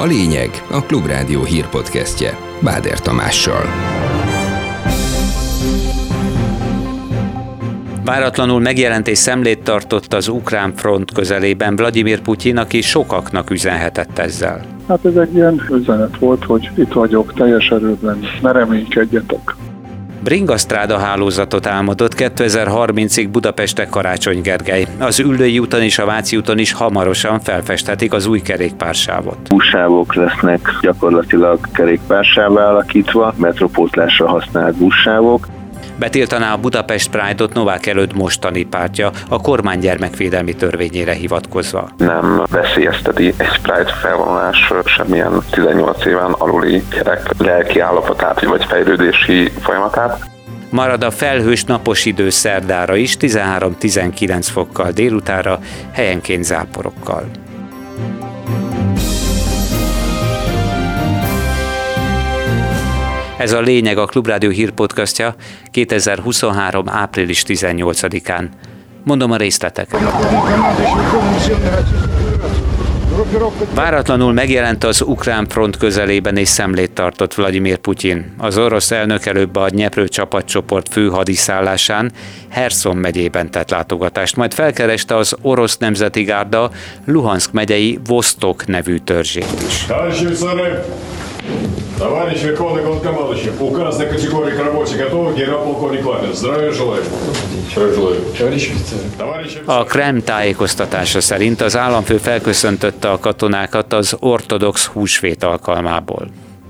A lényeg a Klubrádió hírpodcastje Báder Tamással. Váratlanul megjelent és szemlét tartott az ukrán front közelében Vladimir Putyin, aki sokaknak üzenhetett ezzel. Hát ez egy ilyen üzenet volt, hogy itt vagyok teljes erőben, ne reménykedjetek. Bringasztráda hálózatot álmodott 2030-ig Budapestek Karácsony Gergely. Az Üllői úton és a Váci úton is hamarosan felfesthetik az új kerékpársávot. Buszsávok lesznek gyakorlatilag kerékpársává alakítva, metropótlásra használt buszsávok. Betiltaná a Budapest Pride-ot Novák előtt mostani pártja a kormány gyermekvédelmi törvényére hivatkozva. Nem veszélyezteti egy Pride felvonulás semmilyen 18 éven aluli gyerek lelki állapotát vagy fejlődési folyamatát. Marad a felhős napos idő szerdára is 13-19 fokkal délutára, helyenként záporokkal. Ez a lényeg a Klubrádió hírpodcastja 2023. április 18-án. Mondom a részleteket. Váratlanul megjelent az ukrán front közelében és szemlét tartott Vladimir Putyin. Az orosz elnök előbb a Dnyeprő csapatcsoport fő hadiszállásán Herson megyében tett látogatást, majd felkereste az orosz nemzeti gárda Luhansk megyei Vostok nevű törzsét is. Товарищ Верховный Главнокомандующий, указ на категории к работе готовы, генерал-полковник Лапин. Здравия желаю. Здравия желаю. Товарищ офицер. A Krem tájékoztatása szerint az államfő felköszöntötte a katonákat az ortodox húsvét alkalmából.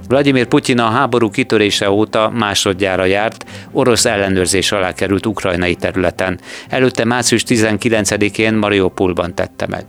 Vladimir Putyin a háború kitörése óta másodjára járt, orosz ellenőrzés alá került ukrajnai területen. Előtte március 19-én Mariupolban tette meg.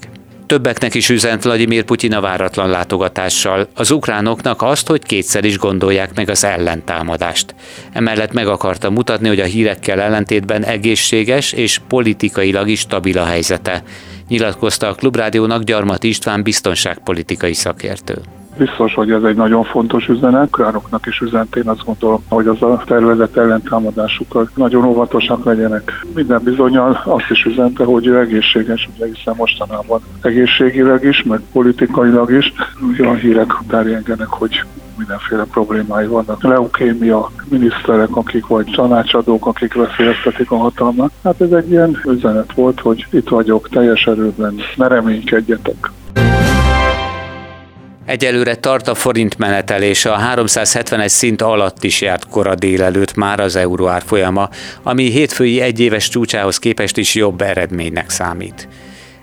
Többeknek is üzent Vladimir Putyin a váratlan látogatással, az ukránoknak azt, hogy kétszer is gondolják meg az ellentámadást. Emellett meg akarta mutatni, hogy a hírekkel ellentétben egészséges és politikailag is stabil a helyzete. Nyilatkozta a Klubrádiónak Gyarmat István biztonságpolitikai szakértő. Biztos, hogy ez egy nagyon fontos üzenet. Ukránoknak is üzent, én azt gondolom, hogy az a tervezett ellentámadásukkal nagyon óvatosak legyenek. Minden bizonyal azt is üzente, hogy ő egészséges, ugye hiszen mostanában egészségileg is, meg politikailag is. Olyan hírek terjengenek, hogy mindenféle problémái vannak. Leukémia, miniszterek, akik vagy tanácsadók, akik veszélyeztetik a hatalmat. Hát ez egy ilyen üzenet volt, hogy itt vagyok teljes erőben, ne reménykedjetek. Egyelőre tart a forint menetelése, a 371 szint alatt is járt kora délelőtt már az euró árfolyama, ami hétfői egyéves csúcsához képest is jobb eredménynek számít.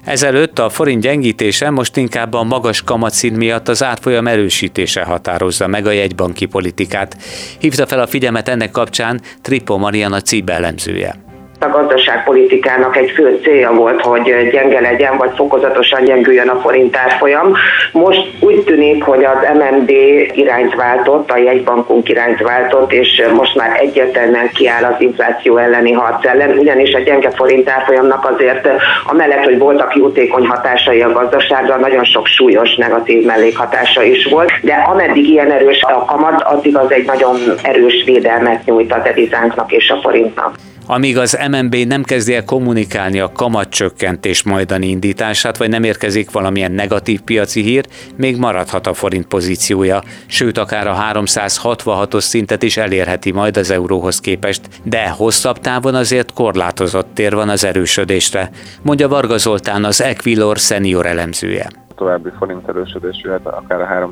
Ezelőtt a forint gyengítése most inkább a magas kamatszint miatt az árfolyam erősítése határozza meg a jegybanki politikát. Hívta fel a figyelmet ennek kapcsán Trippo Mariana CIB elemzője. A gazdaságpolitikának egy fő célja volt, hogy gyenge legyen, vagy fokozatosan gyengüljön a forint árfolyam. Most úgy tűnik, hogy az MNB irányt váltott, a jegybankunk irányt váltott, és most már egyértelműen kiáll az infláció elleni harc ellen, ugyanis a gyenge forint árfolyamnak azért amellett, hogy voltak jótékony hatásai a gazdaságra, nagyon sok súlyos negatív mellékhatása is volt, de ameddig ilyen erős a kamat, addig az egy nagyon erős védelmet nyújt a devizánknak és a forintnak. Amíg az MNB nem kezdi el kommunikálni a kamatcsökkentés majdani indítását, vagy nem érkezik valamilyen negatív piaci hír, még maradhat a forint pozíciója, sőt akár a 366-os szintet is elérheti majd az euróhoz képest, de hosszabb távon azért korlátozott tér van az erősödésre, mondja Varga Zoltán az Equilor senior elemzője további forint erősödés jöhet, akár a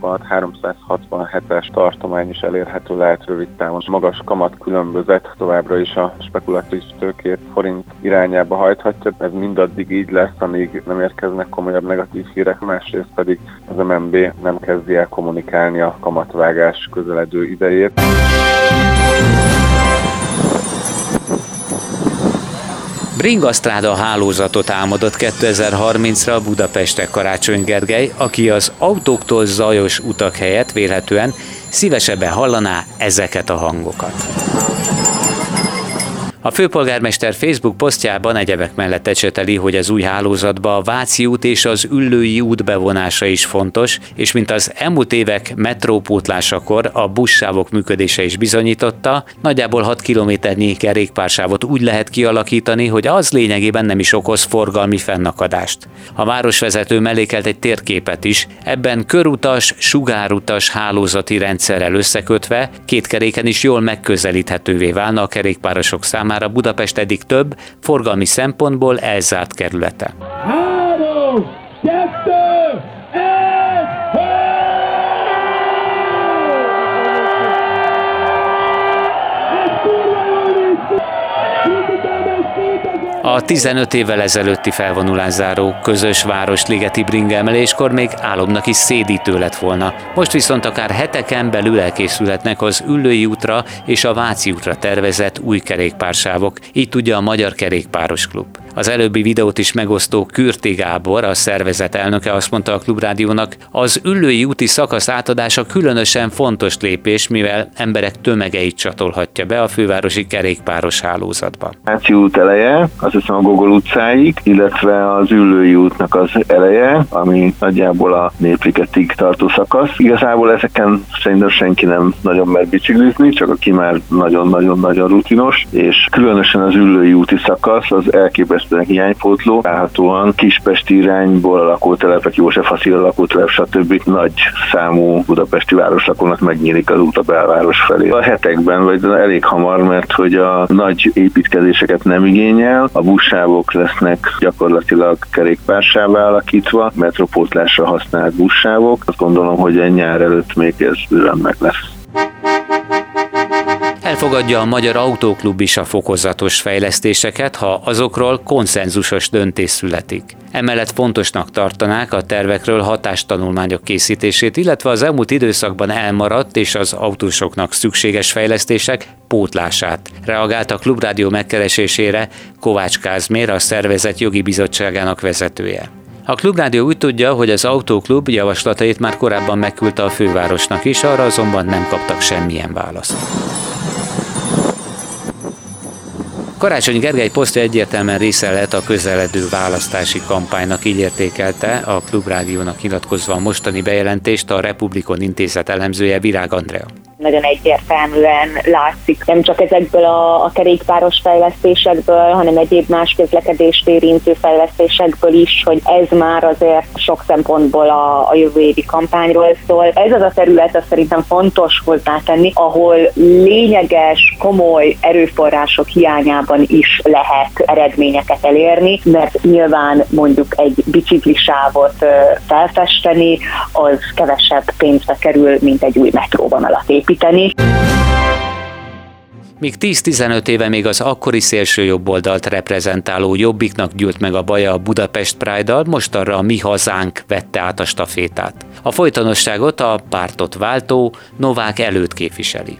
366-367-es tartomány is elérhető lehet rövid távon. Magas kamat különbözet továbbra is a spekulatív tőkét forint irányába hajthatja. Ez mindaddig így lesz, amíg nem érkeznek komolyabb negatív hírek, másrészt pedig az MNB nem kezdi el kommunikálni a kamatvágás közeledő idejét. Bringasztráda hálózatot álmodott 2030-ra Budapestek Karácsony Gergely, aki az autóktól zajos utak helyett vélhetően szívesebben hallaná ezeket a hangokat. A főpolgármester Facebook posztjában egyebek mellett ecseteli, hogy az új hálózatba a Váci út és az Üllői út bevonása is fontos, és mint az elmúlt évek metrópótlásakor a buszsávok működése is bizonyította, nagyjából 6 kilométernyi kerékpársávot úgy lehet kialakítani, hogy az lényegében nem is okoz forgalmi fennakadást. A városvezető mellékelt egy térképet is, ebben körutas, sugárutas hálózati rendszerrel összekötve két keréken is jól megközelíthetővé válna a kerékpárosok számára számára Budapest eddig több, forgalmi szempontból elzárt kerülete. A 15 évvel ezelőtti felvonulás záró közös városligeti bringemeléskor még álomnak is szédítő lett volna. Most viszont akár heteken belül elkészülhetnek az Üllői útra és a Váci útra tervezett új kerékpársávok, így tudja a Magyar Kerékpáros Klub. Az előbbi videót is megosztó Kürti Gábor, a szervezet elnöke azt mondta a Klubrádiónak, az Üllői úti szakasz átadása különösen fontos lépés, mivel emberek tömegeit csatolhatja be a fővárosi kerékpáros hálózatba. Váci út eleje, az hiszem a Gogol utcáig, illetve az Üllői útnak az eleje, ami nagyjából a Népligetig tartó szakasz. Igazából ezeken szerintem senki nem nagyon mer biciklizni, csak aki már nagyon-nagyon-nagyon rutinos, és különösen az Üllői úti szakasz az elképesztően hiánypótló, láthatóan Kispesti irányból a lakótelepek, József Faszil lakótelep, stb. nagy számú budapesti városlakónak megnyílik az út a belváros felé. A hetekben, vagy elég hamar, mert hogy a nagy építkezéseket nem igényel, a buszsávok lesznek gyakorlatilag kerékpársává alakítva, metropótlásra használt buszsávok. Azt gondolom, hogy egy nyár előtt még ez bőven meg lesz. Elfogadja a Magyar Autóklub is a fokozatos fejlesztéseket, ha azokról konszenzusos döntés születik. Emellett fontosnak tartanák a tervekről hatástanulmányok készítését, illetve az elmúlt időszakban elmaradt és az autósoknak szükséges fejlesztések pótlását. Reagált a Klubrádió megkeresésére Kovács Kázmér, a szervezet jogi bizottságának vezetője. A Klubrádió úgy tudja, hogy az Autóklub javaslatait már korábban megküldte a fővárosnak is, arra azonban nem kaptak semmilyen választ. Karácsony Gergely posztja egyértelműen része lett a közeledő választási kampánynak, így értékelte a Klubrádiónak nyilatkozva a mostani bejelentést a Republikon Intézet elemzője Virág Andrea nagyon egyértelműen látszik, nem csak ezekből a, a kerékpáros fejlesztésekből, hanem egyéb más közlekedést érintő fejlesztésekből is, hogy ez már azért sok szempontból a, a jövő évi kampányról szól. Ez az a terület, azt szerintem fontos hozzátenni, ahol lényeges, komoly erőforrások hiányában is lehet eredményeket elérni, mert nyilván mondjuk egy biciklisávot felfesteni, az kevesebb pénzbe kerül, mint egy új metróvonalat építeni építeni. Míg 10-15 éve még az akkori szélső jobboldalt reprezentáló Jobbiknak gyűlt meg a baja a Budapest Pride-dal, most arra a Mi Hazánk vette át a stafétát. A folytonosságot a pártot váltó Novák előtt képviseli.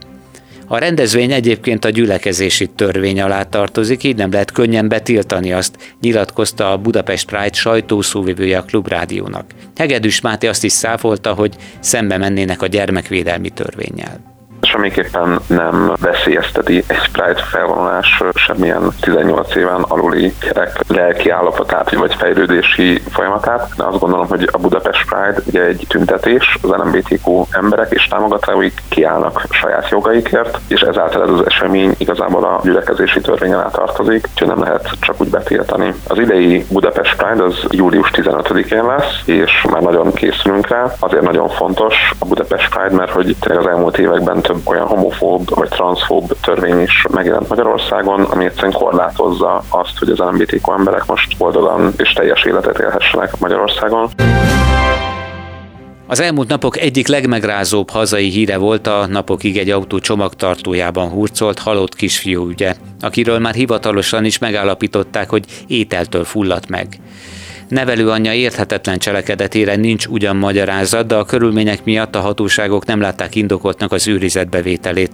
A rendezvény egyébként a gyülekezési törvény alá tartozik, így nem lehet könnyen betiltani azt, nyilatkozta a Budapest Pride sajtószóvivője a Klubrádiónak. Hegedűs Máté azt is száfolta, hogy szembe mennének a gyermekvédelmi törvényel semmiképpen nem veszélyezteti egy Pride felvonulás semmilyen 18 éven aluli kerek lelki állapotát, vagy fejlődési folyamatát, de azt gondolom, hogy a Budapest Pride ugye egy tüntetés, az LMBTQ emberek és támogatóik kiállnak saját jogaikért, és ezáltal ez az esemény igazából a gyülekezési törvény alá tartozik, úgyhogy nem lehet csak úgy betiltani. Az idei Budapest Pride az július 15-én lesz, és már nagyon készülünk rá. Azért nagyon fontos a Budapest Pride, mert hogy tényleg az elmúlt években több olyan homofób vagy transzfób törvény is megjelent Magyarországon, ami egyszerűen korlátozza azt, hogy az LMBTQ emberek most boldogan és teljes életet élhessenek Magyarországon. Az elmúlt napok egyik legmegrázóbb hazai híre volt a napokig egy autó csomagtartójában hurcolt halott kisfiú ügye, akiről már hivatalosan is megállapították, hogy ételtől fulladt meg. Nevelőanyja érthetetlen cselekedetére nincs ugyan magyarázat, de a körülmények miatt a hatóságok nem látták indokoltnak az őrizetbevételét.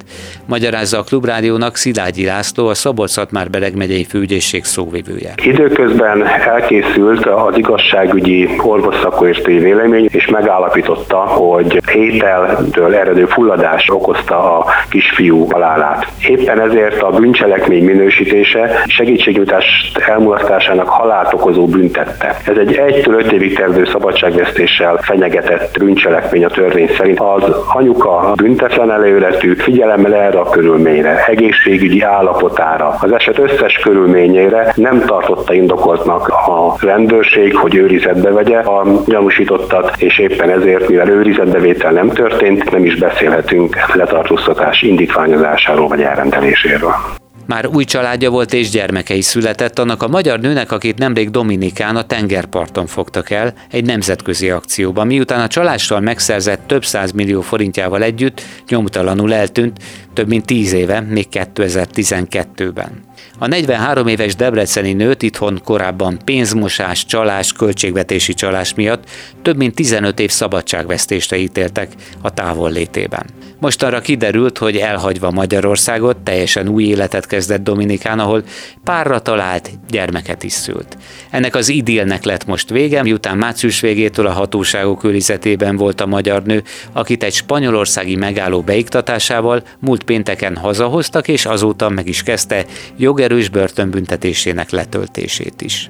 Magyarázza a Klubrádiónak Szilágyi László, a Szabolcs-Szatmár-Bereg megyei főügyészség szóvivője. Időközben elkészült az igazságügyi orvosszakértői vélemény, és megállapította, hogy ételtől eredő fulladás okozta a kisfiú halálát. Éppen ezért a bűncselekmény minősítése segítségnyújtás elmulasztásának halált okozó büntette. Ez egy 1 5 évig terjedő szabadságvesztéssel fenyegetett bűncselekmény a törvény szerint. Az anyuka büntetlen előletű, figyelemmel erre a körülményre, egészségügyi állapotára, az eset összes körülményére nem tartotta indokoltnak a rendőrség, hogy őrizetbe vegye a gyanúsítottat, és éppen ezért, mivel őrizetbevétel nem történt, nem is beszélhetünk letartóztatás indítványozásáról vagy elrendeléséről. Már új családja volt és gyermekei született annak a magyar nőnek, akit nemrég Dominikán a tengerparton fogtak el egy nemzetközi akcióban, miután a csalással megszerzett több száz millió forintjával együtt nyomtalanul eltűnt több mint tíz éve, még 2012-ben. A 43 éves debreceni nőt itthon korábban pénzmosás, csalás, költségvetési csalás miatt több mint 15 év szabadságvesztésre ítéltek a távol létében. Mostanra kiderült, hogy elhagyva Magyarországot teljesen új életet kezdett Dominikán, ahol párra talált, gyermeket is szült. Ennek az idilnek lett most vége, miután március végétől a hatóságok őrizetében volt a magyar nő, akit egy spanyolországi megálló beiktatásával múlt pénteken hazahoztak, és azóta meg is kezdte jogerős börtönbüntetésének letöltését is.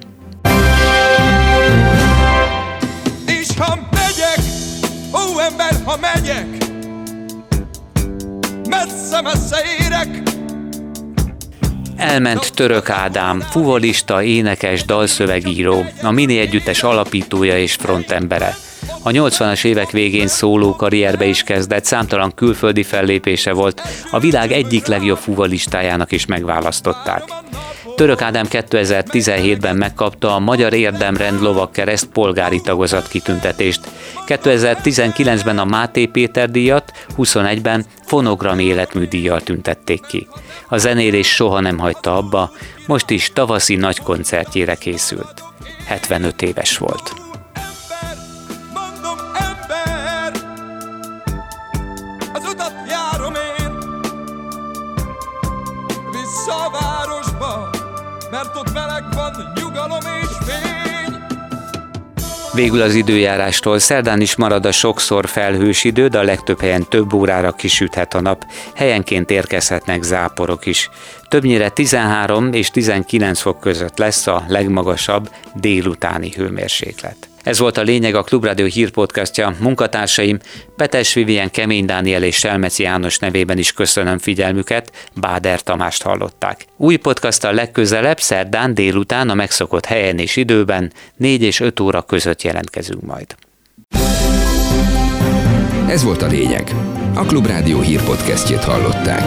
És ha megyek, ó ember, ha megyek, messze-messze érek, Elment Török Ádám, fuvolista, énekes, dalszövegíró, a Mini Együttes alapítója és frontembere. A 80-as évek végén szóló karrierbe is kezdett, számtalan külföldi fellépése volt, a világ egyik legjobb fuvalistájának is megválasztották. Török Ádám 2017-ben megkapta a Magyar Érdemrend lovakkereszt polgári tagozat kitüntetést. 2019-ben a Máté Péter díjat, 21-ben fonogram életmű díjjal tüntették ki. A zenélés soha nem hagyta abba, most is tavaszi nagy koncertjére készült. 75 éves volt. Mert ott meleg van, nyugalom és fény. Végül az időjárástól szerdán is marad a sokszor felhős idő, de a legtöbb helyen több órára kisüthet a nap, helyenként érkezhetnek záporok is. Többnyire 13 és 19 fok között lesz a legmagasabb délutáni hőmérséklet. Ez volt a lényeg a Klubrádió hírpodcastja. Munkatársaim Petes Vivien, Kemény Dániel és Selmeci János nevében is köszönöm figyelmüket, Báder Tamást hallották. Új podcasttal legközelebb szerdán délután a megszokott helyen és időben 4 és 5 óra között jelentkezünk majd. Ez volt a lényeg. A Klubrádió hírpodcastjét hallották.